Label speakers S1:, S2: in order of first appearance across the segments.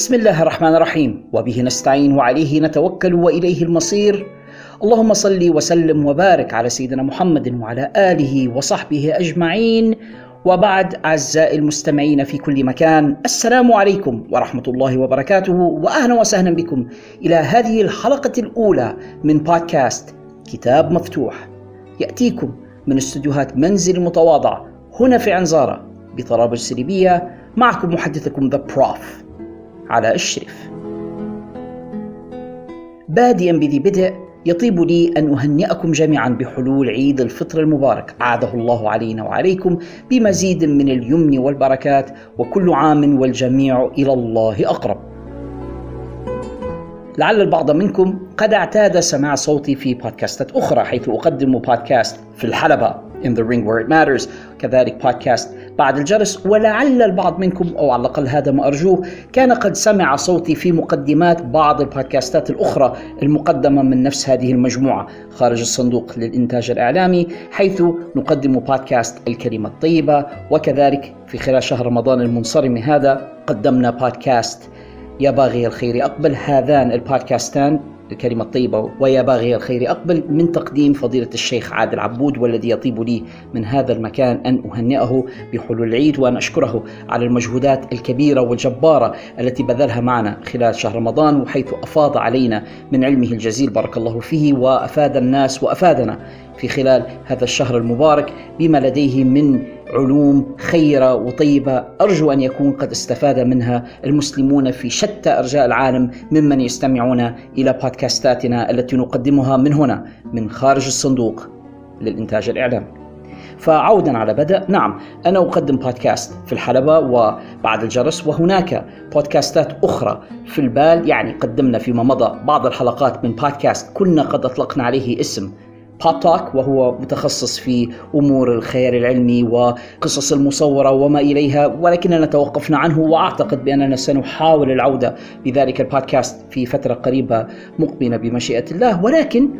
S1: بسم الله الرحمن الرحيم. وبه نستعين وعليه نتوكل وإليه المصير. اللهم صل وسلم وبارك على سيدنا محمد وعلى آله وصحبه أجمعين. وبعد أعزائي المستمعين في كل مكان السلام عليكم ورحمة الله وبركاته واهلا وسهلا بكم إلى هذه الحلقة الأولى من بودكاست كتاب مفتوح. يأتيكم من استديوهات منزل المتواضع هنا في عنزاره بطرابلس الليبيه معكم محدثكم ذا بروف على الشريف باديا بذي بدء يطيب لي أن أهنئكم جميعا بحلول عيد الفطر المبارك. عاده الله علينا وعليكم بمزيد من اليمن والبركات وكل عام والجميع إلى الله أقرب. لعل البعض منكم قد اعتاد سماع صوتي في بودكاستات أخرى حيث أقدم بودكاست في الحلبة in the ring where it matters. كذلك بودكاست بعد الجرس ولعل البعض منكم أو على الأقل هذا ما أرجوه كان قد سمع صوتي في مقدمات بعض البودكاستات الأخرى المقدمة من نفس هذه المجموعة. خارج الصندوق للإنتاج الإعلامي حيث نقدم بودكاست الكلمة الطيبة. وكذلك في خلال شهر رمضان المنصرم هذا قدمنا بودكاست يا باغي الخير أقبل هذان البودكاستان. الكلمة الطيبة ويا باغي الخير أقبل من تقديم فضيلة الشيخ عادل عبود والذي يطيب لي من هذا المكان أن أهنئه بحلول العيد وأن أشكره على المجهودات الكبيرة والجبارة التي بذلها معنا خلال شهر رمضان وحيث أفاض علينا من علمه الجزيل بارك الله فيه وأفاد الناس وأفادنا في خلال هذا الشهر المبارك بما لديه من علوم خيرة وطيبة أرجو أن يكون قد استفاد منها المسلمون في شتى أرجاء العالم ممن يستمعون إلى بودكاستاتنا التي نقدمها من هنا من خارج الصندوق للإنتاج الإعلامي فعودا على بدء نعم أنا أقدم بودكاست في الحلبة وبعد الجرس وهناك بودكاستات أخرى في البال. يعني قدمنا فيما مضى بعض الحلقات من بودكاست كنا قد أطلقنا عليه اسم بوب توك وهو متخصص في أمور الخيال العلمي وقصص المصورة وما إليها ولكننا توقفنا عنه وأعتقد بأننا سنحاول العودة بذلك البودكاست في فترة قريبة مقبلة بمشيئة الله. ولكن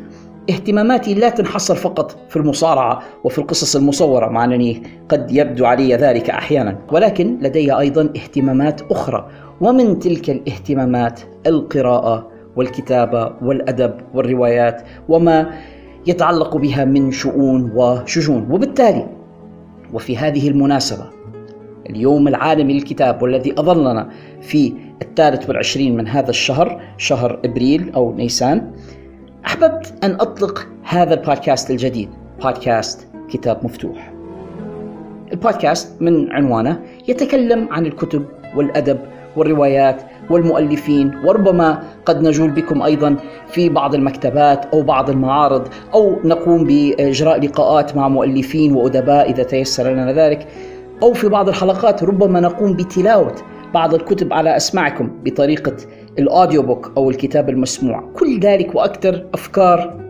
S1: اهتماماتي لا تنحصر فقط في المصارعة وفي القصص المصورة مع أنني قد يبدو علي ذلك أحيانا. ولكن لدي أيضا اهتمامات أخرى ومن تلك الاهتمامات القراءة والكتابة والأدب والروايات وما يتعلق بها من شؤون وشجون. وبالتالي وفي هذه المناسبة اليوم العالمي للكتاب والذي أظلنا في الثالث والعشرين من هذا الشهر شهر إبريل أو نيسان أحببت أن أطلق هذا البودكاست الجديد بودكاست كتاب مفتوح. البودكاست من عنوانه يتكلم عن الكتب والأدب والروايات والمؤلفين وربما قد نجول بكم أيضا في بعض المكتبات أو بعض المعارض أو نقوم بإجراء لقاءات مع مؤلفين وأدباء إذا تيسر لنا ذلك أو في بعض الحلقات ربما نقوم بتلاوة بعض الكتب على أسماعكم بطريقة ال audio book أو الكتاب المسموع. كل ذلك وأكثر أفكار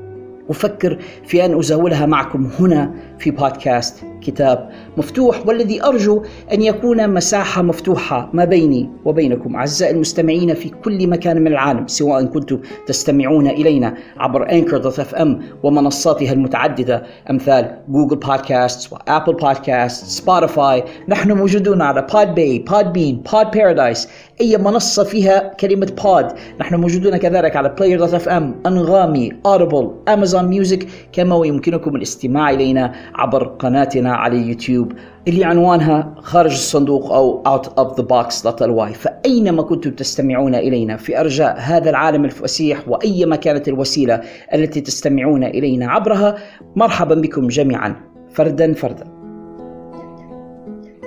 S1: أفكر في أن ازاولها معكم هنا في بودكاست كتاب مفتوح والذي أرجو أن يكون مساحة مفتوحة ما بيني وبينكم أعزائي المستمعين في كل مكان من العالم سواء كنتم تستمعون إلينا عبر Anchor dot FM ومنصاتها المتعددة أمثال Google Podcasts و Apple Podcasts Spotify نحن موجودون على Podbay Podbean Pod Paradise أي منصة فيها كلمة pod نحن موجودون كذلك على Player dot FM أنغامي Audible Amazon Music كما ويمكنكم الاستماع إلينا عبر قناتنا على يوتيوب اللي عنوانها خارج الصندوق أو out of the box.ly فأينما كنتم تستمعون إلينا في أرجاء هذا العالم الفسيح وأيما كانت الوسيلة التي تستمعون إلينا عبرها مرحبا بكم جميعا. فردا فردا.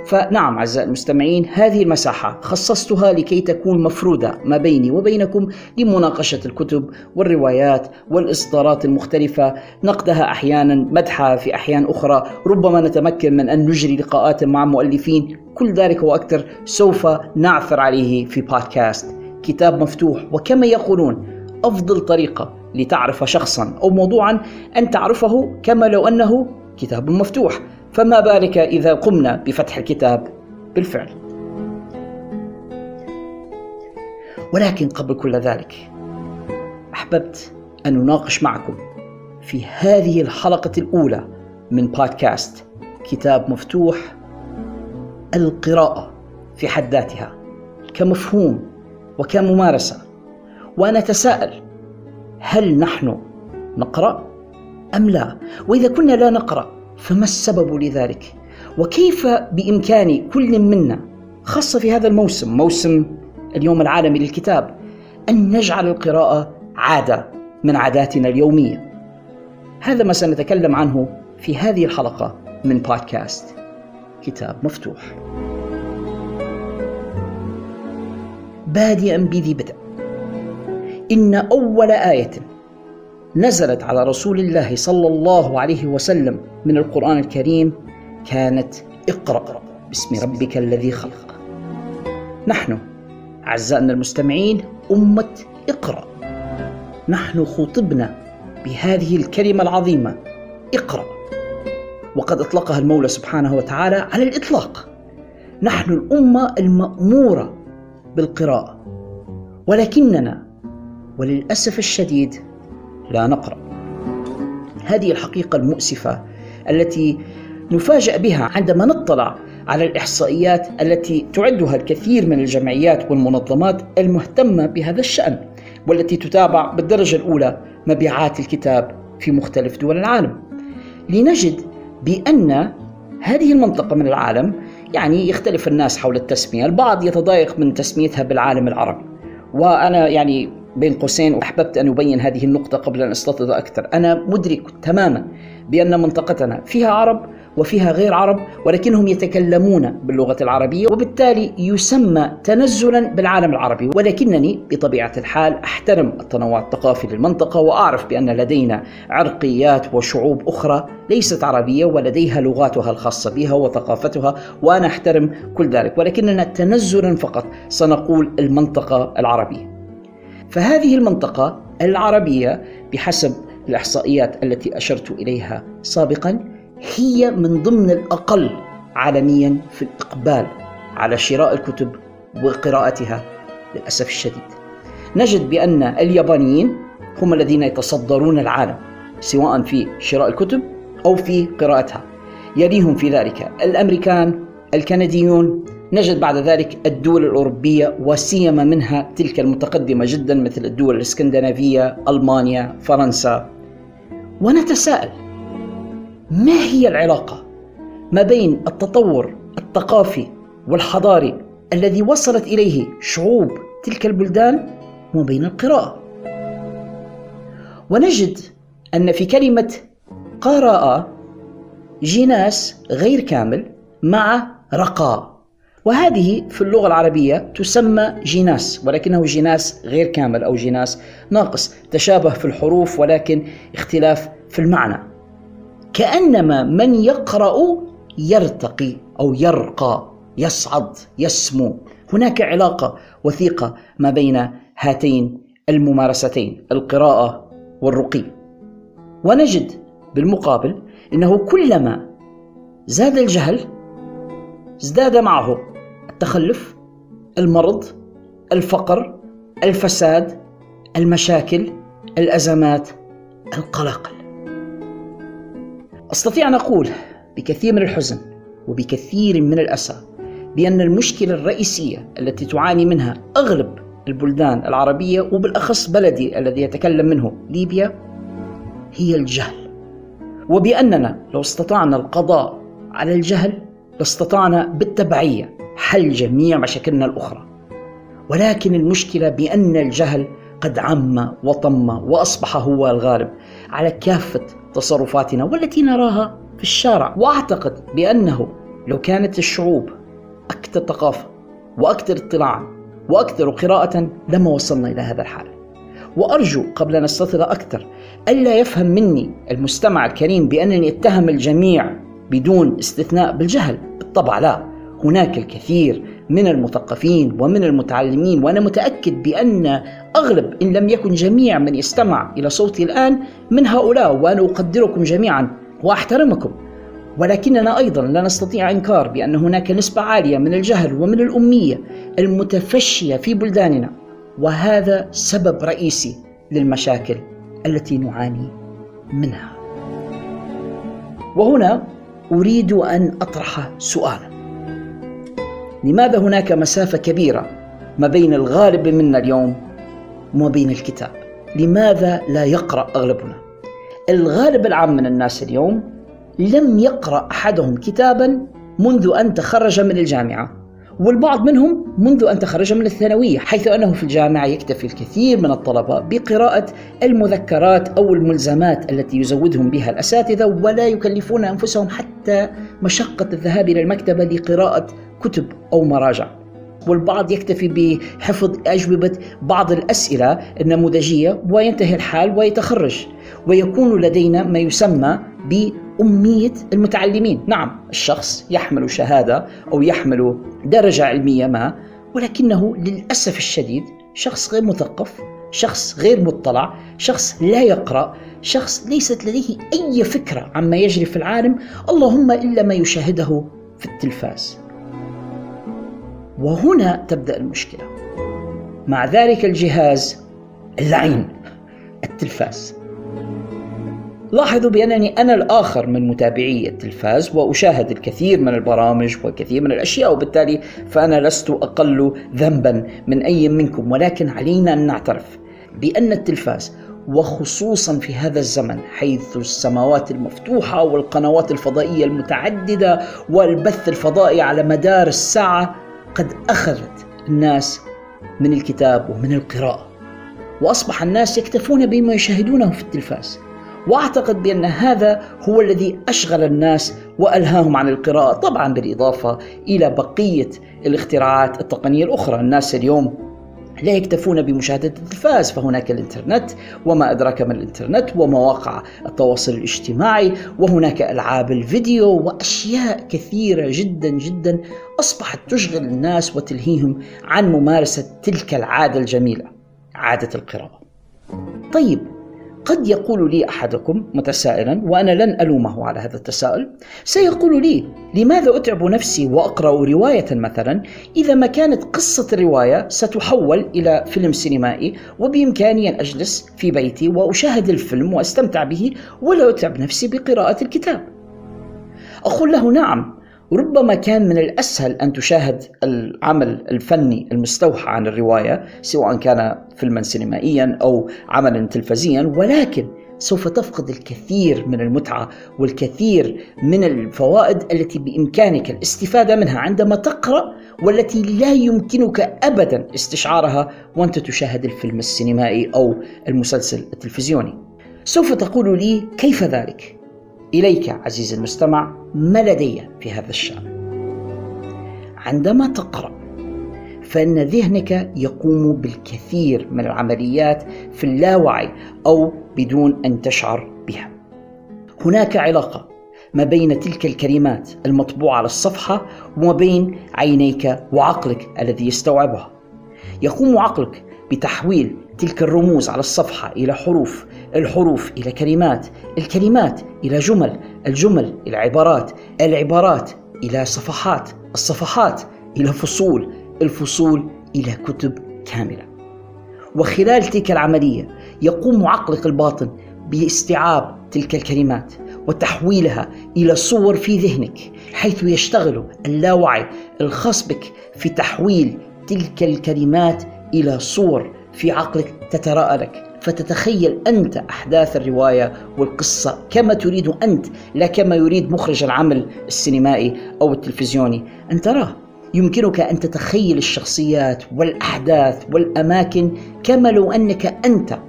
S1: فنعم أعزائي المستمعين هذه المساحة خصصتها لكي تكون مفرودة ما بيني وبينكم لمناقشة الكتب والروايات والإصدارات المختلفة. نقدها أحيانا مدحها في أحيان أخرى. ربما نتمكن من أن نجري لقاءات مع مؤلفين. كل ذلك وأكثر سوف نعثر عليه في بودكاست. كتاب مفتوح وكما يقولون أفضل طريقة لتعرف شخصا أو موضوعا أن تعرفه كما لو أنه كتاب مفتوح. فما بالك إذا قمنا بفتح الكتاب بالفعل ولكن قبل كل ذلك أحببت أن أناقش معكم في هذه الحلقة الأولى من بودكاست كتاب مفتوح القراءة في حد ذاتها كمفهوم وكممارسة ونتساءل هل نحن نقرأ أم لا؟ وإذا كنا لا نقرأ فما السبب لذلك؟ وكيف بإمكان كل منا خاصة في هذا الموسم موسم اليوم العالمي للكتاب أن نجعل القراءة عادة من عاداتنا اليومية؟ هذا ما سنتكلم عنه في هذه الحلقة من بودكاست كتاب مفتوح. بادئا بذي بدء. إن أول آية نزلت على رسول الله صلى الله عليه وسلم من القرآن الكريم كانت اقرأ باسم ربك الذي خلق. نحن أعزائنا المستمعين أمة اقرأ. نحن خطبنا بهذه الكلمة العظيمة اقرأ. وقد أطلقها المولى سبحانه وتعالى على الإطلاق. نحن الأمة المأمورة بالقراءة. ولكننا وللأسف الشديد لا نقرأ. هذه الحقيقة المؤسفة التي نفاجأ بها عندما نطلع على الإحصائيات التي تعدها الكثير من الجمعيات والمنظمات المهتمة بهذا الشأن والتي تتابع بالدرجة الأولى مبيعات الكتاب في مختلف دول العالم. لنجد بأن هذه المنطقة من العالم يعني يختلف الناس حول التسمية البعض يتضايق من تسميتها بالعالم العربي. وأنا يعني بين قوسين وأحببت أن أبين هذه النقطة قبل أن أستطرد أكثر. أنا مدرك تماما بأن منطقتنا فيها عرب وفيها غير عرب ولكنهم يتكلمون باللغة العربية وبالتالي يسمى تنزلا بالعالم العربي. ولكنني بطبيعة الحال أحترم التنوع الثقافي للمنطقة وأعرف بأن لدينا عرقيات وشعوب أخرى ليست عربية ولديها لغاتها الخاصة بها وثقافتها وأنا أحترم كل ذلك. ولكننا تنزلا فقط سنقول المنطقة العربية. فهذه المنطقة العربية بحسب الإحصائيات التي أشرت إليها سابقا هي من ضمن الأقل عالميا في الإقبال على شراء الكتب وقراءتها للأسف الشديد. نجد بأن اليابانيين هم الذين يتصدرون العالم سواء في شراء الكتب أو في قراءتها. يليهم في ذلك الأمريكان الكنديون نجد بعد ذلك الدول الأوروبية وسيما منها تلك المتقدمة جدا مثل الدول الإسكندنافية ألمانيا فرنسا. ونتساءل ما هي العلاقة ما بين التطور الثقافي والحضاري الذي وصلت إليه شعوب تلك البلدان وبين القراءة ونجد أن في كلمة قراءة جناس غير كامل مع رقاء. وهذه في اللغة العربية تسمى جناس ولكنه جناس غير كامل أو جناس ناقص تشابه في الحروف ولكن اختلاف في المعنى. كأنما من يقرأ يرتقي أو يرقى يصعد يسمو. هناك علاقة وثيقة ما بين هاتين الممارستين القراءة والرقي. ونجد بالمقابل إنه كلما زاد الجهل ازداد معه. التخلف المرض الفقر الفساد المشاكل الأزمات القلاقل أستطيع أن أقول بكثير من الحزن وبكثير من الأسى بأن المشكلة الرئيسية التي تعاني منها أغلب البلدان العربية وبالأخص بلدي الذي يتكلم منه ليبيا هي الجهل. وبأننا لو استطعنا القضاء على الجهل لاستطعنا بالتبعية حل جميع مشاكلنا الأخرى. ولكن المشكلة بأن الجهل قد عم وطم وأصبح هو الغالب على كافة تصرفاتنا والتي نراها في الشارع. وأعتقد بأنه لو كانت الشعوب أكثر ثقافة وأكثر اطلاعا وأكثر قراءة لما وصلنا إلى هذا الحال. وأرجو قبل أن أستطرد أكثر ألا يفهم مني المستمع الكريم بأنني أتهم الجميع بدون استثناء بالجهل. بالطبع لا. هناك الكثير من المثقفين ومن المتعلمين وأنا متأكد بأن أغلب إن لم يكن جميع من يستمع إلى صوتي الآن من هؤلاء وأنا أقدركم جميعا وأحترمكم. ولكننا أيضا لا نستطيع إنكار بأن هناك نسبة عالية من الجهل ومن الأمية المتفشية في بلداننا وهذا سبب رئيسي للمشاكل التي نعاني منها. وهنا أريد أن أطرح سؤالا. لماذا هناك مسافة كبيرة ما بين الغالب منا اليوم وما بين الكتاب لماذا لا يقرأ أغلبنا؟ الغالب العام من الناس اليوم لم يقرأ أحدهم كتابا منذ أن تخرج من الجامعة والبعض منهم منذ أن تخرج من الثانوية حيث أنه في الجامعة يكتفي الكثير من الطلبة بقراءة المذكرات أو الملزمات التي يزودهم بها الأساتذة ولا يكلفون أنفسهم حتى مشقة الذهاب إلى المكتبة لقراءة كتب أو مراجع. والبعض يكتفي بحفظ أجوبة بعض الأسئلة النموذجية وينتهي الحال ويتخرج ويكون لدينا ما يسمى بأمية المتعلمين. نعم الشخص يحمل شهادة أو يحمل درجة علمية ما ولكنه للأسف الشديد شخص غير مثقف شخص غير مطلع شخص لا يقرأ شخص ليست لديه أي فكرة عما يجري في العالم اللهم إلا ما يشاهده في التلفاز. وهنا تبدأ المشكلة. مع ذلك الجهاز اللعين التلفاز. لاحظوا بأنني أنا الآخر من متابعي التلفاز وأشاهد الكثير من البرامج والكثير من الأشياء وبالتالي فأنا لست أقل ذنبا من أي منكم. ولكن علينا أن نعترف بأن التلفاز وخصوصا في هذا الزمن حيث السماوات المفتوحة والقنوات الفضائية المتعددة والبث الفضائي على مدار الساعة قد أخذت الناس من الكتاب ومن القراءة. وأصبح الناس يكتفون بما يشاهدونه في التلفاز. وأعتقد بأن هذا هو الذي أشغل الناس وألهاهم عن القراءة طبعا بالإضافة إلى بقية الاختراعات التقنية الأخرى. الناس اليوم لا يكتفون بمشاهدة التلفاز فهناك الإنترنت وما أدراك ما الإنترنت ومواقع التواصل الاجتماعي وهناك ألعاب الفيديو وأشياء كثيرة جدا جدا أصبحت تشغل الناس وتلهيهم عن ممارسة تلك العادة الجميلة عادة القراءة. طيب قد يقول لي أحدكم متسائلا وأنا لن ألومه على هذا التساؤل سيقول لي لماذا أتعب نفسي وأقرأ رواية مثلا؟ إذا ما كانت قصة الرواية ستحول إلى فيلم سينمائي وبإمكاني أن أجلس في بيتي وأشاهد الفيلم وأستمتع به ولا أتعب نفسي بقراءة الكتاب. أقول له نعم. ربما كان من الأسهل أن تشاهد العمل الفني المستوحى عن الرواية سواء كان فيلما سينمائيا أو عملا تلفزيا ولكن سوف تفقد الكثير من المتعة والكثير من الفوائد التي بإمكانك الاستفادة منها عندما تقرأ والتي لا يمكنك ابدا استشعارها وأنت تشاهد الفيلم السينمائي أو المسلسل التلفزيوني. سوف تقول لي كيف ذلك؟ إليك عزيزي المستمع ما لدي في هذا الشأن؟ عندما تقرأ فإن ذهنك يقوم بالكثير من العمليات في اللاوعي أو بدون أن تشعر بها. هناك علاقة ما بين تلك الكلمات المطبوعة على الصفحة وما بين عينيك وعقلك الذي يستوعبها. يقوم عقلك بتحويل تلك الرموز على الصفحة إلى حروف الحروف إلى كلمات الكلمات إلى جمل الجمل إلى عبارات العبارات إلى صفحات الصفحات إلى فصول الفصول إلى كتب كاملة. وخلال تلك العملية يقوم عقلك الباطن باستيعاب تلك الكلمات وتحويلها إلى صور في ذهنك حيث يشتغل اللاوعي الخاص بك في تحويل تلك الكلمات إلى صور في عقلك تتراءى لك فتتخيل أنت أحداث الرواية والقصة كما تريد أنت لا كما يريد مخرج العمل السينمائي أو التلفزيوني. أن تراه يمكنك أن تتخيل الشخصيات والأحداث والأماكن كما لو أنك أنت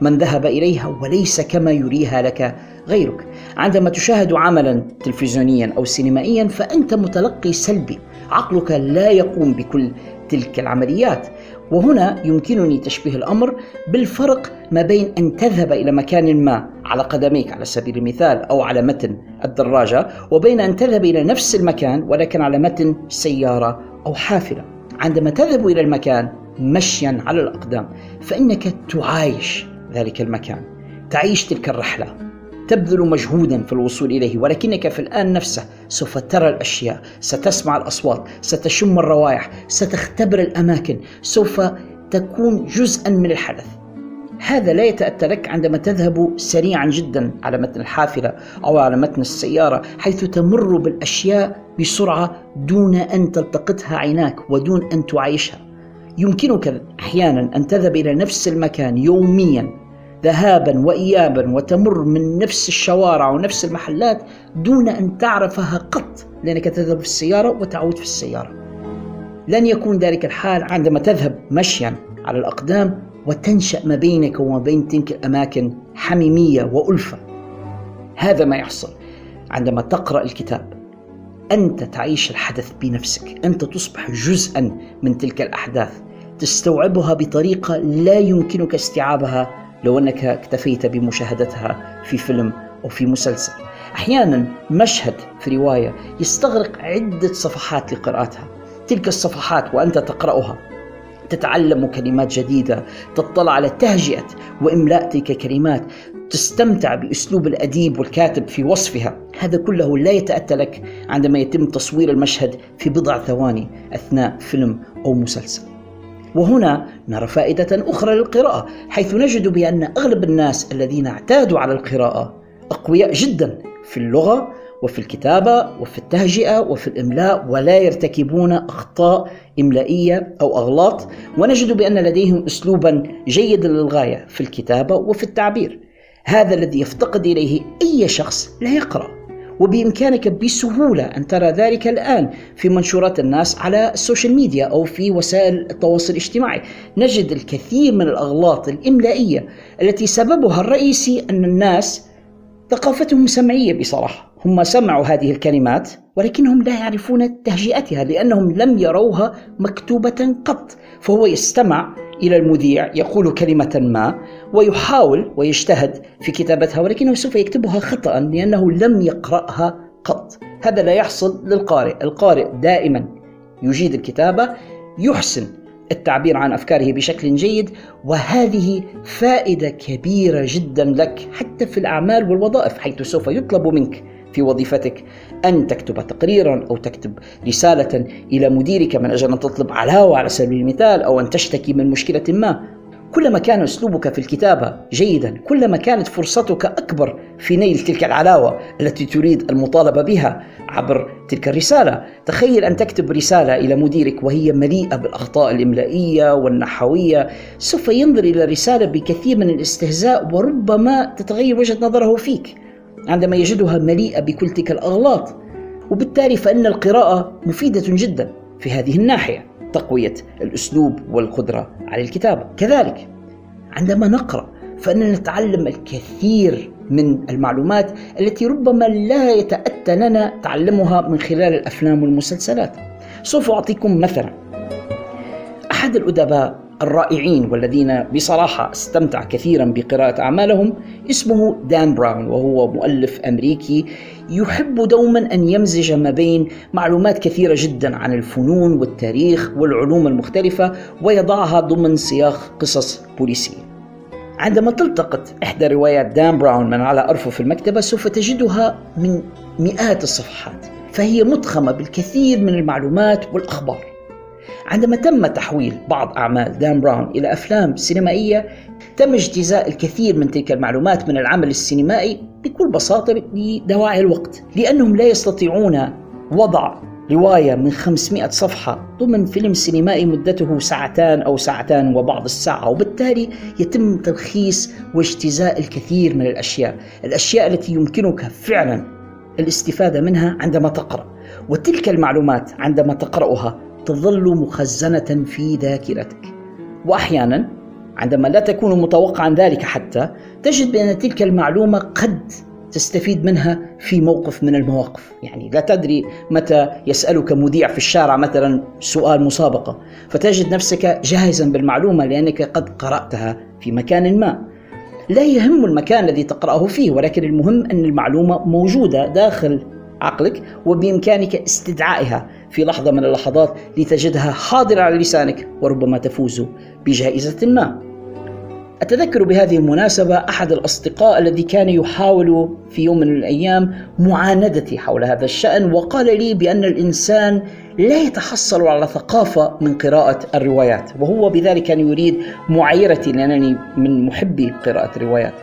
S1: من ذهب إليها وليس كما يريها لك غيرك. عندما تشاهد عملا تلفزيونيا أو سينمائيا فأنت متلقي سلبي. عقلك لا يقوم بكل تلك العمليات. وهنا يمكنني تشبيه الأمر بالفرق ما بين أن تذهب إلى مكان ما على قدميك على سبيل المثال أو على متن الدراجة وبين أن تذهب إلى نفس المكان ولكن على متن سيارة أو حافلة. عندما تذهب إلى المكان مشيا على الأقدام فإنك تعايش ذلك المكان، تعيش تلك الرحلة، تبذل مجهودا في الوصول إليه ولكنك في الآن نفسه سوف ترى الأشياء ستسمع الأصوات ستشم الروائح ستختبر الأماكن سوف تكون جزءا من الحدث. هذا لا يتأتى لك عندما تذهب سريعا جدا على متن الحافلة أو على متن السيارة حيث تمر بالأشياء بسرعة دون أن تلتقطها عيناك ودون أن تعيشها. يمكنك أحيانا أن تذهب إلى نفس المكان يوميا. ذهابا وايابا وتمر من نفس الشوارع ونفس المحلات دون أن تعرفها قط لأنك تذهب في السيارة وتعود في السيارة. لن يكون ذلك الحال عندما تذهب مشيا على الأقدام وتنشأ ما بينك وما بين تلك الأماكن حميمية وألفة. هذا ما يحصل عندما تقرأ الكتاب. أنت تعيش الحدث بنفسك، أنت تصبح جزءا من تلك الأحداث، تستوعبها بطريقة لا يمكنك استيعابها لو أنك اكتفيت بمشاهدتها في فيلم أو في مسلسل. أحيانا مشهد في رواية يستغرق عدة صفحات لقراءتها. تلك الصفحات وأنت تقرأها تتعلم كلمات جديدة، تطلع على تهجئة واملاء تلك الكلمات، تستمتع باسلوب الأديب والكاتب في وصفها، هذا كله لا يتأتى لك عندما يتم تصوير المشهد في بضع ثواني أثناء فيلم أو مسلسل. وهنا نرى فائدة أخرى للقراءة حيث نجد بأن أغلب الناس الذين اعتادوا على القراءة أقوياء جدا في اللغة وفي الكتابة وفي التهجئة وفي الإملاء ولا يرتكبون أخطاء إملائية أو أغلاط ونجد بأن لديهم أسلوبا جيدا للغاية في الكتابة وفي التعبير. هذا الذي يفتقد إليه أي شخص لا يقرأ. وبإمكانك بسهولة أن ترى ذلك الآن في منشورات الناس على ال social media أو في وسائل التواصل الاجتماعي. نجد الكثير من الأغلاط الإملائية التي سببها الرئيسي أن الناس ثقافتهم سمعية بصراحة. هم سمعوا هذه الكلمات ولكنهم لا يعرفون تهجئتها لأنهم لم يروها مكتوبة قط فهو يستمع إلى المذيع يقول كلمة ما ويحاول ويجتهد في كتابتها ولكنه سوف يكتبها خطأ لأنه لم يقرأها قط. هذا لا يحصل للقارئ. القارئ دائما يجيد الكتابة يحسن التعبير عن أفكاره بشكل جيد وهذه فائدة كبيرة جدا لك حتى في الأعمال والوظائف حيث سوف يطلب منك في وظيفتك أن تكتب تقريرا أو تكتب رسالة إلى مديرك من أجل أن تطلب علاوة على سبيل المثال أو أن تشتكي من مشكلة ما. كلما كان أسلوبك في الكتابة جيدا كلما كانت فرصتك أكبر في نيل تلك العلاوة التي تريد المطالبة بها عبر تلك الرسالة. تخيل أن تكتب رسالة إلى مديرك وهي مليئة بالأخطاء الإملائية والنحوية. سوف ينظر إلى الرسالة بكثير من الاستهزاء وربما تتغير وجهة نظره فيك عندما يجدها مليئة بكل تلك الأغلاط. وبالتالي فإن القراءة مفيدة جدا. في هذه الناحية تقوية الأسلوب والقدرة على الكتابة. كذلك عندما نقرأ فإننا نتعلم الكثير من المعلومات التي ربما لا يتأتى لنا تعلمها من خلال الأفلام والمسلسلات. سوف أعطيكم مثلا أحد الأدباء الرائعين والذين بصراحة استمتع كثيرا بقراءة أعمالهم اسمه دان براون وهو مؤلف أمريكي يحب دوما أن يمزج ما بين معلومات كثيرة جدا عن الفنون والتاريخ والعلوم المختلفة ويضعها ضمن سياق قصص بوليسية. عندما تلتقط إحدى روايات دان براون من على أرفف المكتبة سوف تجدها من مئات الصفحات فهي مضخمة بالكثير من المعلومات والأخبار. عندما تم تحويل بعض أعمال دان براون إلى أفلام سينمائية تم اجتزاء الكثير من تلك المعلومات من العمل السينمائي بكل بساطة لدواعي الوقت لأنهم لا يستطيعون وضع رواية من 500 صفحة ضمن فيلم سينمائي مدته ساعتان أو ساعتان وبعض الساعة وبالتالي يتم تلخيص واجتزاء الكثير من الأشياء الأشياء التي يمكنك فعلا الاستفادة منها عندما تقرأ. وتلك المعلومات عندما تقرأها تظل مخزنة في ذاكرتك. وأحيانا عندما لا تكون متوقعا ذلك حتى تجد بأن تلك المعلومة قد تستفيد منها في موقف من المواقف. يعني لا تدري متى يسألك مذيع في الشارع مثلا سؤال مسابقة فتجد نفسك جاهزا بالمعلومة لأنك قد قرأتها في مكان ما. لا يهم المكان الذي تقرأه فيه ولكن المهم أن المعلومة موجودة داخل عقلك وبإمكانك استدعائها في لحظة من اللحظات لتجدها حاضرة على لسانك وربما تفوز بجائزة ما. أتذكر بهذه المناسبة أحد الأصدقاء الذي كان يحاول في يوم من الأيام معاندتي حول هذا الشأن وقال لي بأن الإنسان لا يتحصل على ثقافة من قراءة الروايات وهو بذلك كان يريد معايرتي لأنني من محبي قراءة الروايات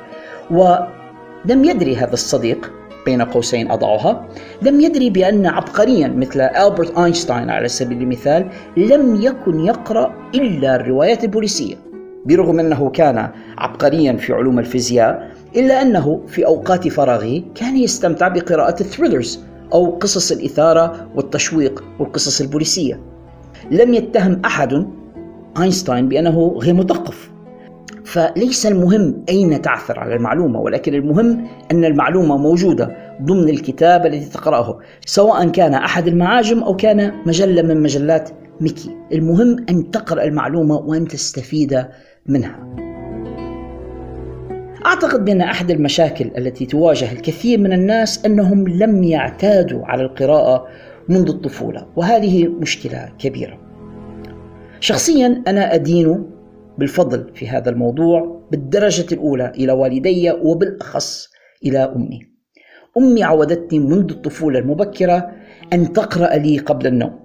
S1: ولم يدري هذا الصديق بين قوسين أضعها لم يدري بأن عبقريا مثل ألبرت أينشتاين على سبيل المثال لم يكن يقرأ إلا الروايات البوليسية. برغم أنه كان عبقريا في علوم الفيزياء إلا أنه في أوقات فراغه كان يستمتع بقراءة الثريلرز أو قصص الإثارة والتشويق والقصص البوليسية. لم يتهم أحد أينشتاين بأنه غير مثقف. فليس المهم أين تعثر على المعلومة ولكن المهم أن المعلومة موجودة ضمن الكتاب الذي تقرأه سواء كان أحد المعاجم أو كان مجلة من مجلات ميكي. المهم أن تقرأ المعلومة وأن تستفيد منها. أعتقد بأن أحد المشاكل التي تواجه الكثير من الناس أنهم لم يعتادوا على القراءة منذ الطفولة وهذه مشكلة كبيرة. شخصيا أنا أدين بالفضل في هذا الموضوع بالدرجة الأولى إلى والدي وبالأخص إلى أمي. أمي عودتني منذ الطفولة المبكرة أن تقرأ لي قبل النوم.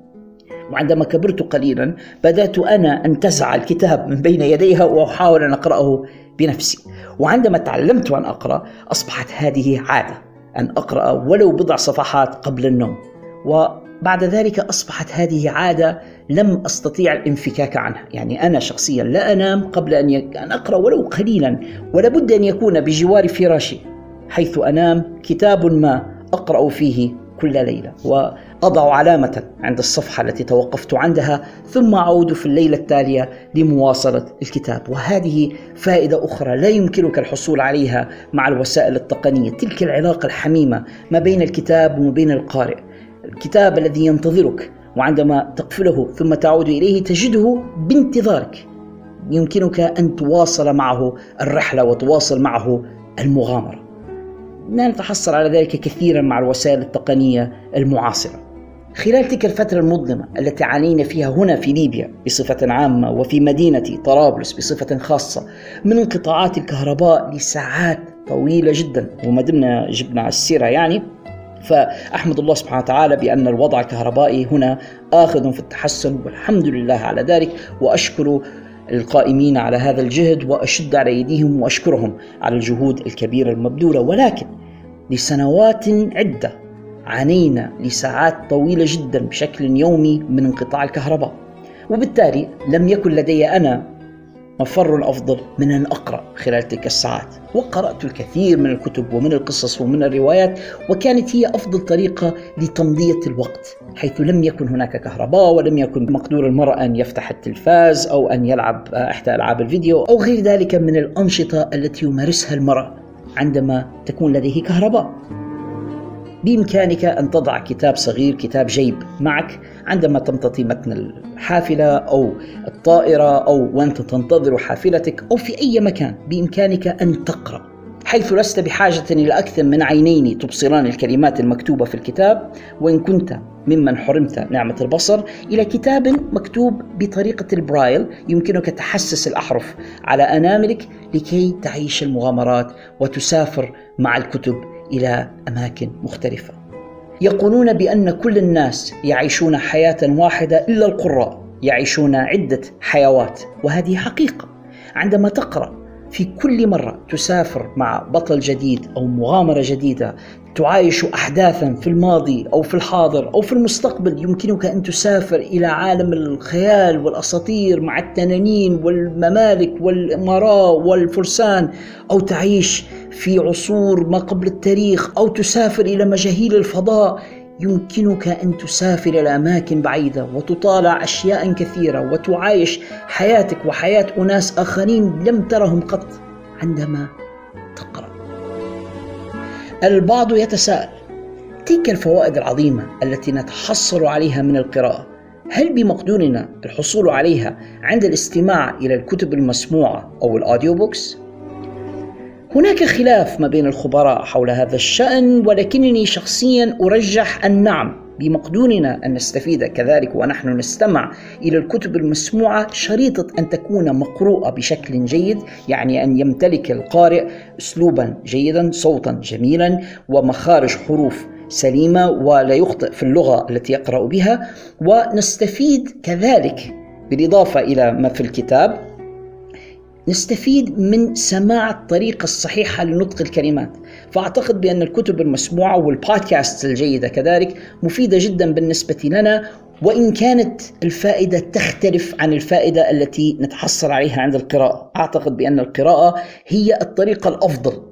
S1: وعندما كبرت قليلا بدأت أنا أنتزع الكتاب من بين يديها وأحاول أن أقرأه بنفسي. وعندما تعلمت أن أقرأ أصبحت هذه عادة أن أقرأ ولو بضع صفحات قبل النوم. وبعد ذلك أصبحت هذه عادة لم أستطيع الانفكاك عنها، يعني أنا شخصيا لا أنام قبل أن أن أقرأ ولو قليلا، ولا بد أن يكون بجوار فراشي حيث أنام كتاب ما أقرأ فيه كل ليلة، وأضع علامة عند الصفحة التي توقفت عندها، ثم أعود في الليلة التالية لمواصلة الكتاب، وهذه فائدة أخرى لا يمكنك الحصول عليها مع الوسائل التقنية، تلك العلاقة الحميمة ما بين الكتاب وما بين القارئ. الكتاب الذي ينتظرك وعندما تقفله ثم تعود إليه تجده بانتظارك. يمكنك أن تواصل معه الرحلة وتواصل معه المغامرة. لا نتحصل على ذلك كثيرا مع الوسائل التقنية المعاصرة. خلال تلك الفترة المظلمة التي عانينا فيها هنا في ليبيا بصفة عامة وفي مدينة طرابلس بصفة خاصة من انقطاعات الكهرباء لساعات طويلة جدا وما دمنا جبنا السيرة يعني فأحمد الله سبحانه وتعالى بأن الوضع الكهربائي هنا آخذ في التحسن والحمد لله على ذلك وأشكر القائمين على هذا الجهد وأشد على أيديهم وأشكرهم على الجهود الكبيرة المبذولة. ولكن لسنوات عدة عانينا لساعات طويلة جدا بشكل يومي من انقطاع الكهرباء. وبالتالي لم يكن لدي أنا مفر أفضل من أن أقرأ خلال تلك الساعات. وقرأت الكثير من الكتب ومن القصص ومن الروايات وكانت هي أفضل طريقة لتمضية الوقت حيث لم يكن هناك كهرباء ولم يكن مقدور المرء أن يفتح التلفاز أو أن يلعب إحدى ألعاب الفيديو أو غير ذلك من الأنشطة التي يمارسها المرء عندما تكون لديه كهرباء. بإمكانك أن تضع كتاب صغير كتاب جيب معك عندما تمتطي متن الحافلة أو الطائرة أو وأنت تنتظر حافلتك أو في أي مكان. بإمكانك أن تقرأ. حيث لست بحاجة إلى أكثر من عينين تبصران الكلمات المكتوبة في الكتاب وإن كنت ممن حرمت نعمة البصر إلى كتاب مكتوب بطريقة البرايل يمكنك تحسس الأحرف على أناملك لكي تعيش المغامرات وتسافر مع الكتب. إلى أماكن مختلفة. يقولون بأن كل الناس يعيشون حياة واحدة إلا القراء يعيشون عدة حيوات وهذه حقيقة. عندما تقرأ في كل مرة تسافر مع بطل جديد أو مغامرة جديدة تعايش أحداثا في الماضي أو في الحاضر أو في المستقبل يمكنك أن تسافر إلى عالم الخيال والأساطير مع التنانين والممالك والأمراء والفرسان أو تعيش في عصور ما قبل التاريخ أو تسافر إلى مجاهيل الفضاء يمكنك أن تسافر إلى أماكن بعيدة وتطالع أشياء كثيرة وتعايش حياتك وحياة أناس آخرين لم ترهم قط عندما تقرأ. البعض يتساءل تلك الفوائد العظيمة التي نتحصل عليها من القراءة هل بمقدورنا الحصول عليها عند الاستماع إلى الكتب المسموعة أو الأوديو بوكس؟ هناك خلاف ما بين الخبراء حول هذا الشأن ولكنني شخصيا أرجح أن نعم بمقدورنا أن نستفيد كذلك ونحن نستمع إلى الكتب المسموعة شريطة أن تكون مقروءة بشكل جيد يعني أن يمتلك القارئ أسلوبا جيدا صوتا جميلا ومخارج حروف سليمة ولا يخطئ في اللغة التي يقرأ بها. ونستفيد كذلك بالإضافة إلى ما في الكتاب. نستفيد من سماع الطريقة الصحيحة لنطق الكلمات. فأعتقد بأن الكتب المسموعة والبودكاست الجيدة كذلك مفيدة جدا بالنسبة لنا وإن كانت الفائدة تختلف عن الفائدة التي نتحصل عليها عند القراءة. أعتقد بأن القراءة هي الطريقة الأفضل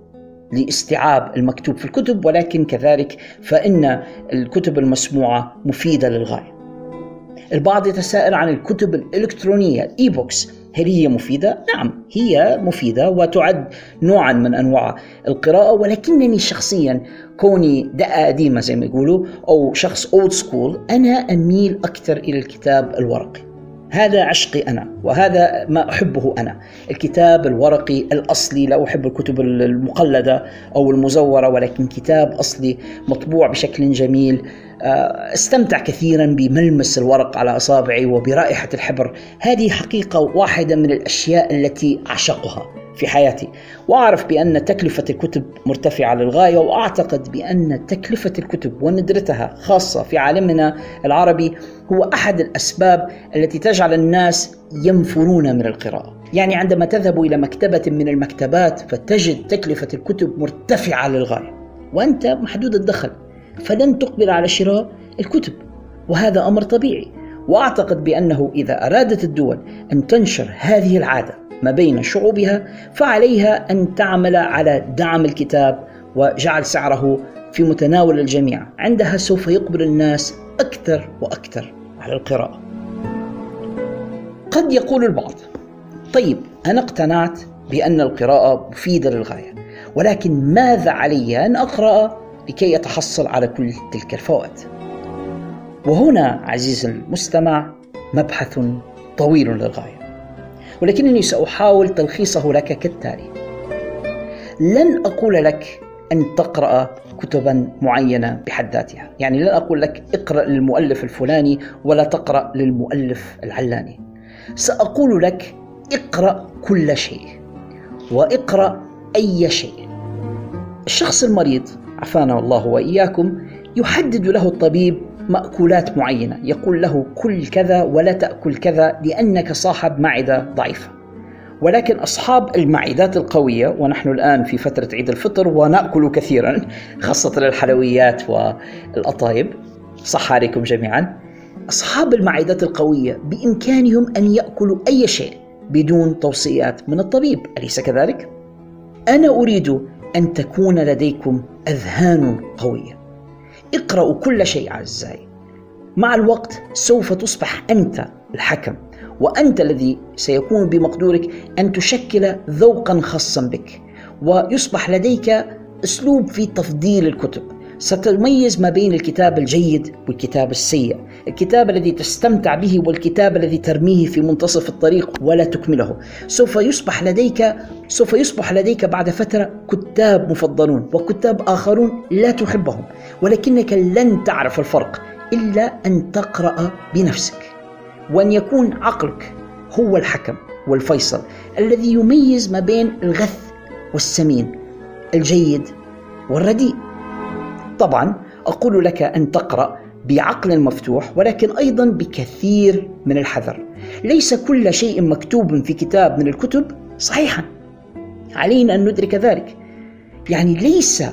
S1: لاستيعاب المكتوب في الكتب ولكن كذلك فإن الكتب المسموعة مفيدة للغاية. البعض يتساءل عن الكتب الإلكترونية الإي بوكس هل هي مفيدة؟ نعم هي مفيدة وتعد نوعا من أنواع القراءة ولكنني شخصيا كوني دقة قديمة زي ما يقولوا أو شخص أولد سكول أنا أميل أكثر إلى الكتاب الورقي. هذا عشقي أنا وهذا ما أحبه أنا. الكتاب الورقي الأصلي لا أحب الكتب المقلدة أو المزورة ولكن كتاب أصلي مطبوع بشكل جميل. استمتع كثيرا بملمس الورق على أصابعي وبرائحة الحبر. هذه حقيقة واحدة من الأشياء التي أعشقها في حياتي. وأعرف بأن تكلفة الكتب مرتفعة للغاية وأعتقد بأن تكلفة الكتب وندرتها خاصة في عالمنا العربي هو أحد الأسباب التي تجعل الناس ينفرون من القراءة. يعني عندما تذهب إلى مكتبة من المكتبات فتجد تكلفة الكتب مرتفعة للغاية وأنت محدود الدخل. فلن تقبل على شراء الكتب وهذا أمر طبيعي. وأعتقد بأنه إذا أرادت الدول أن تنشر هذه العادة ما بين شعوبها فعليها أن تعمل على دعم الكتاب وجعل سعره في متناول الجميع. عندها سوف يقبل الناس أكثر وأكثر على القراءة. قد يقول البعض طيب أنا اقتنعت بأن القراءة مفيدة للغاية ولكن ماذا علي أن أقرأ لكي يتحصل على كل تلك الفوائد. وهنا عزيزي المستمع مبحث طويل للغاية. ولكنني سأحاول تلخيصه لك كالتالي. لن أقول لك أن تقرأ كتبا معينة بحد ذاتها. يعني لن أقول لك اقرأ للمؤلف الفلاني ولا تقرأ للمؤلف العلاني. سأقول لك اقرأ كل شيء. وإقرأ أي شيء. الشخص المريض عافانا الله وإياكم يحدد له الطبيب مأكولات معينة يقول له كل كذا ولا تأكل كذا لأنك صاحب معدة ضعيفة. ولكن أصحاب المعدات القوية ونحن الآن في فترة عيد الفطر ونأكل كثيرا خاصة الحلويات والأطايب. صح عليكم جميعا. أصحاب المعدات القوية بإمكانهم أن يأكلوا أي شيء بدون توصيات من الطبيب أليس كذلك؟ أنا أريد أن تكون لديكم أذهان قوية. اقرأوا كل شيء أعزائي. مع الوقت سوف تصبح أنت الحكم وأنت الذي سيكون بمقدورك أن تشكل ذوقا خاصا بك ويصبح لديك أسلوب في تفضيل الكتب. ستميز ما بين الكتاب الجيد والكتاب السيء. الكتاب الذي تستمتع به والكتاب الذي ترميه في منتصف الطريق ولا تكمله. سوف يصبح لديك سوف يصبح لديك بعد فترة كتاب مفضلون وكتاب آخرون لا تحبهم ولكنك لن تعرف الفرق إلا أن تقرأ بنفسك. وأن يكون عقلك هو الحكم والفيصل الذي يميز ما بين الغث والسمين الجيد والرديء. طبعا أقول لك أن تقرأ بعقل مفتوح ولكن أيضا بكثير من الحذر. ليس كل شيء مكتوب في كتاب من الكتب صحيحا. علينا أن ندرك ذلك. يعني ليس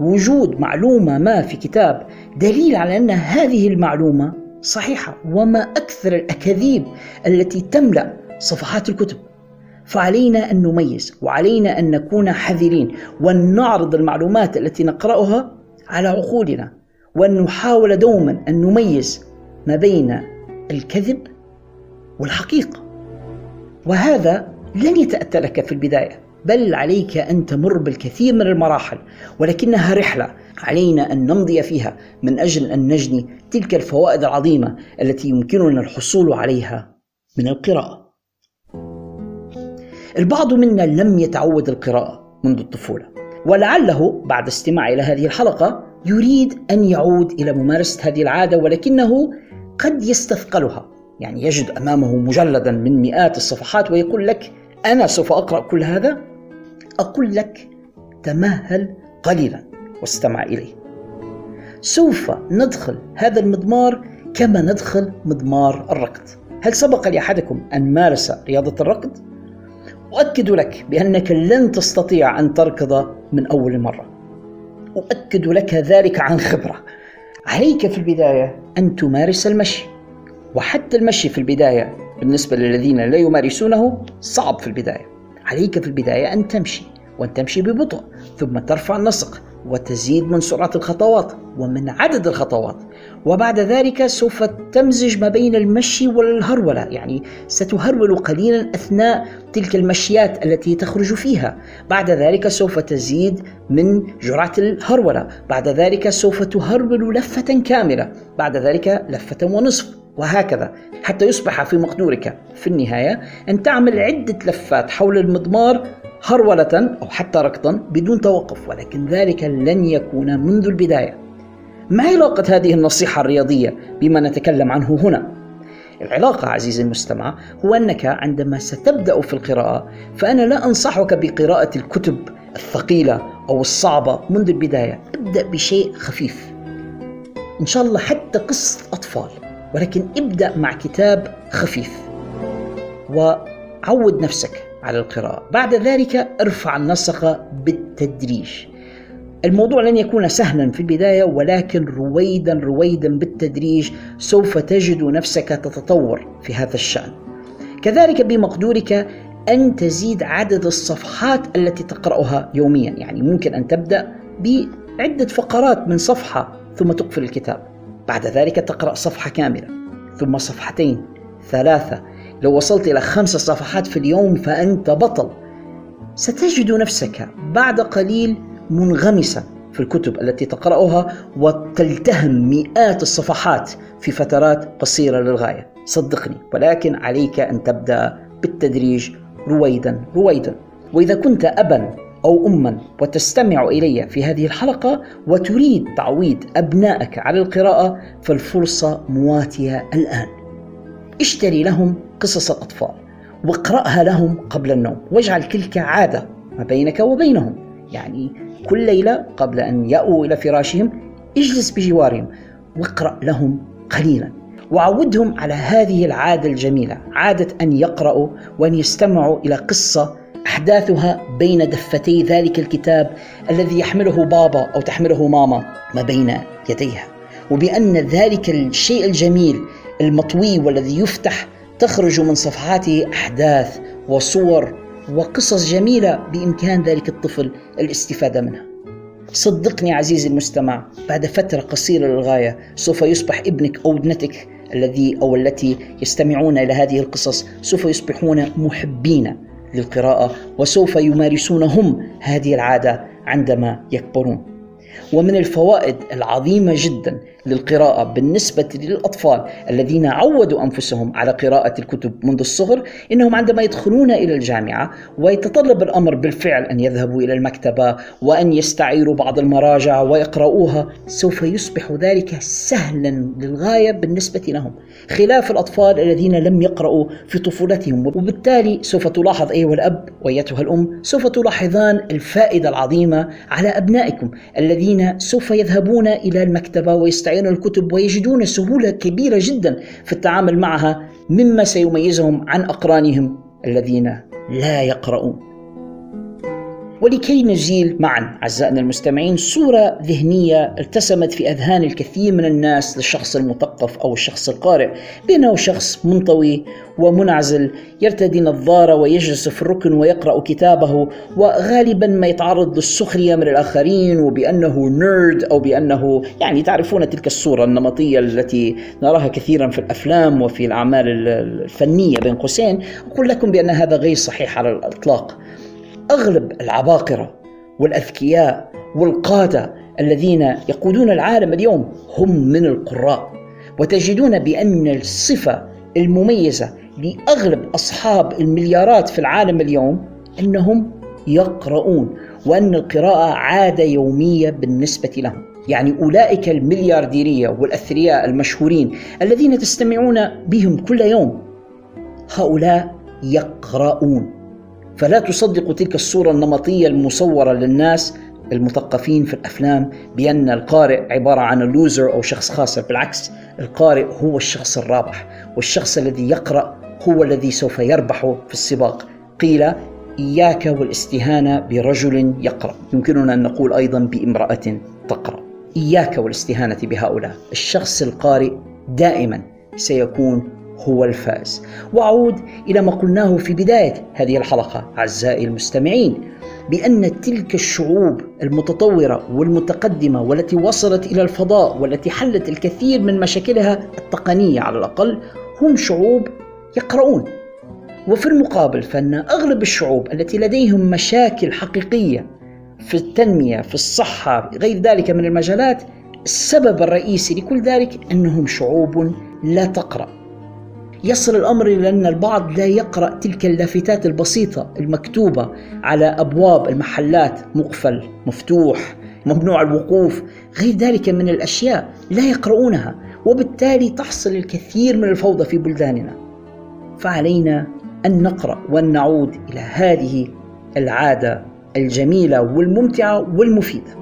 S1: وجود معلومة ما في كتاب دليل على أن هذه المعلومة صحيحة وما أكثر الأكاذيب التي تملأ صفحات الكتب. فعلينا أن نميز وعلينا أن نكون حذرين وأن نعرض المعلومات التي نقرأها على عقولنا وأن نحاول دوما أن نميز ما بين الكذب والحقيقة. وهذا لن يتأتى لك في البداية بل عليك أن تمر بالكثير من المراحل ولكنها رحلة علينا أن نمضي فيها من أجل أن نجني تلك الفوائد العظيمة التي يمكننا الحصول عليها من القراءة. البعض منا لم يتعود القراءة منذ الطفولة. ولعله بعد استماع إلى هذه الحلقة يريد أن يعود إلى ممارسة هذه العادة ولكنه قد يستثقلها. يعني يجد أمامه مجلدا من مئات الصفحات ويقول لك أنا سوف أقرأ كل هذا؟ أقول لك تمهل قليلا واستمع إليه. سوف ندخل هذا المضمار كما ندخل مضمار الركض. هل سبق لأحدكم أن مارس رياضة الركض؟ أؤكد لك بأنك لن تستطيع أن تركض من أول مرة. أؤكد لك ذلك عن خبرة. عليك في البداية أن تمارس المشي. وحتى المشي في البداية بالنسبة للذين لا يمارسونه صعب في البداية. عليك في البداية أن تمشي وأن تمشي ببطء ثم ترفع النسق وتزيد من سرعة الخطوات ومن عدد الخطوات. وبعد ذلك سوف تمزج ما بين المشي والهرولة يعني ستهرول قليلا أثناء تلك المشيات التي تخرج فيها. بعد ذلك سوف تزيد من جرعة الهرولة. بعد ذلك سوف تهرول لفة كاملة. بعد ذلك لفة ونصف. وهكذا حتى يصبح في مقدورك. في النهاية أن تعمل عدة لفات حول المضمار هرولة أو حتى ركضا بدون توقف ولكن ذلك لن يكون منذ البداية. ما علاقة هذه النصيحة الرياضية بما نتكلم عنه هنا؟ العلاقة عزيزي المستمع هو أنك عندما ستبدأ في القراءة فأنا لا أنصحك بقراءة الكتب الثقيلة أو الصعبة منذ البداية. ابدأ بشيء خفيف. إن شاء الله حتى قصة أطفال ولكن ابدأ مع كتاب خفيف. وعود نفسك على القراءة. بعد ذلك ارفع النسق بالتدريج. الموضوع لن يكون سهلا في البداية ولكن رويدا رويدا بالتدريج سوف تجد نفسك تتطور في هذا الشأن. كذلك بمقدورك أن تزيد عدد الصفحات التي تقرأها يوميا. يعني ممكن أن تبدأ بعدة فقرات من صفحة ثم تقفل الكتاب. بعد ذلك تقرأ صفحة كاملة ثم صفحتين ثلاثة. لو وصلت إلى خمس صفحات في اليوم فأنت بطل. ستجد نفسك بعد قليل منغمسا في الكتب التي تقرأها وتلتهم مئات الصفحات في فترات قصيرة للغاية. صدقني ولكن عليك أن تبدأ بالتدريج رويدا رويدا. وإذا كنت أبا أو أما وتستمع إلي في هذه الحلقة وتريد تعويض أبنائك على القراءة فالفرصة مواتية الآن. اشتري لهم قصص الأطفال واقرأها لهم قبل النوم. واجعل تلك عادة ما بينك وبينهم. يعني كل ليلة قبل أن يأووا إلى فراشهم اجلس بجوارهم واقرأ لهم قليلا وعودهم على هذه العادة الجميلة عادة أن يقرأوا وأن يستمعوا إلى قصة أحداثها بين دفتي ذلك الكتاب الذي يحمله بابا أو تحمله ماما ما بين يديها. وبأن ذلك الشيء الجميل المطوي والذي يفتح تخرج من صفحاته أحداث وصور وقصص جميلة بإمكان ذلك الطفل الاستفادة منها. صدقني عزيزي المستمع بعد فترة قصيرة للغاية سوف يصبح ابنك أو ابنتك الذي أو التي يستمعون إلى هذه القصص سوف يصبحون محبين للقراءة وسوف يمارسون هم هذه العادة عندما يكبرون. ومن الفوائد العظيمة جدا للقراءة بالنسبة للأطفال الذين عودوا أنفسهم على قراءة الكتب منذ الصغر إنهم عندما يدخلون إلى الجامعة ويتطلب الأمر بالفعل أن يذهبوا إلى المكتبة وأن يستعيروا بعض المراجع ويقرؤوها سوف يصبح ذلك سهلا للغاية بالنسبة لهم. خلاف الأطفال الذين لم يقرأوا في طفولتهم وبالتالي سوف تلاحظ أيها الأب وأيتها الأم سوف تلاحظان الفائدة العظيمة على أبنائكم الذين سوف يذهبون إلى المكتبة ويستعيروا يستعيرون الكتب ويجدون سهولة كبيرة جدا في التعامل معها مما سيميزهم عن أقرانهم الذين لا يقرؤون. ولكي نزيل معا أعزائنا المستمعين صورة ذهنية ارتسمت في أذهان الكثير من الناس للشخص المثقف أو الشخص القارئ. بأنه شخص منطوي ومنعزل يرتدي نظارة ويجلس في الركن ويقرأ كتابه وغالبا ما يتعرض للسخرية من الآخرين وبأنه نيرد أو بأنه يعني تعرفون تلك الصورة النمطية التي نراها كثيرا في الأفلام وفي الأعمال الفنية بين قوسين. أقول لكم بأن هذا غير صحيح على الإطلاق. أغلب العباقرة والأذكياء والقادة الذين يقودون العالم اليوم هم من القراء وتجدون بأن الصفة المميزة لأغلب أصحاب المليارات في العالم اليوم أنهم يقرؤون وأن القراءة عادة يومية بالنسبة لهم. يعني أولئك المليارديرية والأثرياء المشهورين الذين تستمعون بهم كل يوم هؤلاء يقرؤون. فلا تصدق تلك الصورة النمطية المصورة للناس المثقفين في الأفلام بأن القارئ عبارة عن لوزر أو شخص خاسر. بالعكس القارئ هو الشخص الرابح والشخص الذي يقرأ هو الذي سوف يربح في السباق. قيل إياك والاستهانة برجل يقرأ. يمكننا أن نقول أيضا بامرأة تقرأ. إياك والاستهانة بهؤلاء. الشخص القارئ دائما سيكون هو الفائز وأعود إلى ما قلناه في بداية هذه الحلقة أعزائي المستمعين بأن تلك الشعوب المتطورة والمتقدمة والتي وصلت إلى الفضاء والتي حلت الكثير من مشاكلها التقنية على الأقل هم شعوب يقرؤون. وفي المقابل فإن أغلب الشعوب التي لديهم مشاكل حقيقية في التنمية في الصحة غير ذلك من المجالات السبب الرئيسي لكل ذلك أنهم شعوب لا تقرأ. يصل الأمر إلى أن البعض لا يقرأ تلك اللافتات البسيطة المكتوبة على أبواب المحلات مقفل مفتوح ممنوع الوقوف غير ذلك من الأشياء لا يقرؤونها وبالتالي تحصل الكثير من الفوضى في بلداننا. فعلينا أن نقرأ وأن نعود إلى هذه العادة الجميلة والممتعة والمفيدة.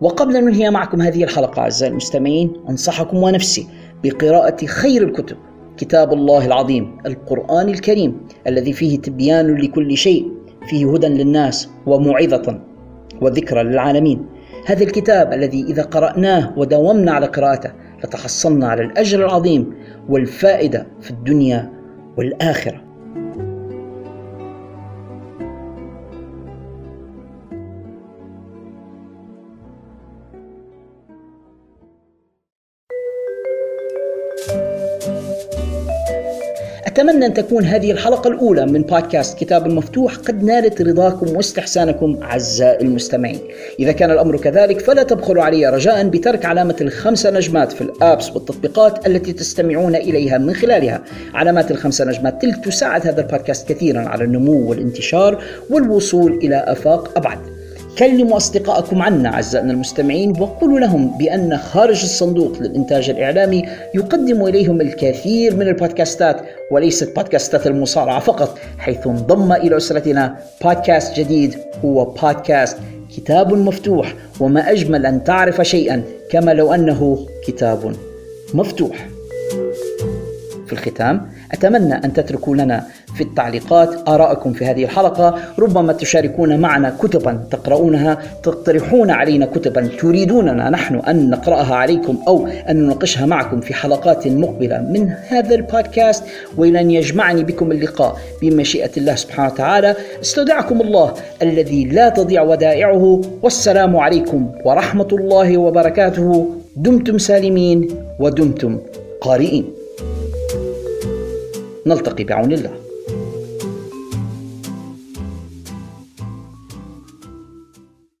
S1: وقبل أن ننهي معكم هذه الحلقة أعزائي المستمعين أنصحكم ونفسي بقراءة خير الكتب كتاب الله العظيم القرآن الكريم الذي فيه تبيان لكل شيء فيه هدى للناس وموعظة وذكرى للعالمين. هذا الكتاب الذي إذا قرأناه وداومنا على قراءته لتحصلنا على الأجر العظيم والفائدة في الدنيا والآخرة. أتمنى أن تكون هذه الحلقة الأولى من بودكاست كتاب المفتوح قد نالت رضاكم واستحسانكم أعزائي المستمعين. إذا كان الأمر كذلك فلا تبخلوا علي رجاء بترك علامة الخمسة نجمات في الآبس والتطبيقات التي تستمعون إليها من خلالها. علامات الخمسة نجمات تلك تساعد هذا البودكاست كثيرا على النمو والانتشار والوصول إلى آفاق أبعد. كلموا أصدقائكم عنا أعزائنا المستمعين وقولوا لهم بأن خارج الصندوق للإنتاج الإعلامي يقدم إليهم الكثير من البودكاستات وليست بودكاستات المصارعة فقط حيث انضم إلى أسرتنا بودكاست جديد هو بودكاست كتاب مفتوح وما أجمل أن تعرف شيئا كما لو أنه كتاب مفتوح. في الختام أتمنى أن تتركوا لنا في التعليقات آراءكم في هذه الحلقة. ربما تشاركون معنا كتبا تقرؤونها تقترحون علينا كتبا تريدوننا نحن أن نقرأها عليكم أو أن نناقشها معكم في حلقات مقبلة من هذا البودكاست. وإلى أن يجمعني بكم اللقاء بمشيئة الله سبحانه وتعالى. استودعكم الله الذي لا تضيع ودائعه. والسلام عليكم ورحمة الله وبركاته. دمتم سالمين ودمتم قارئين. نلتقي بعون الله.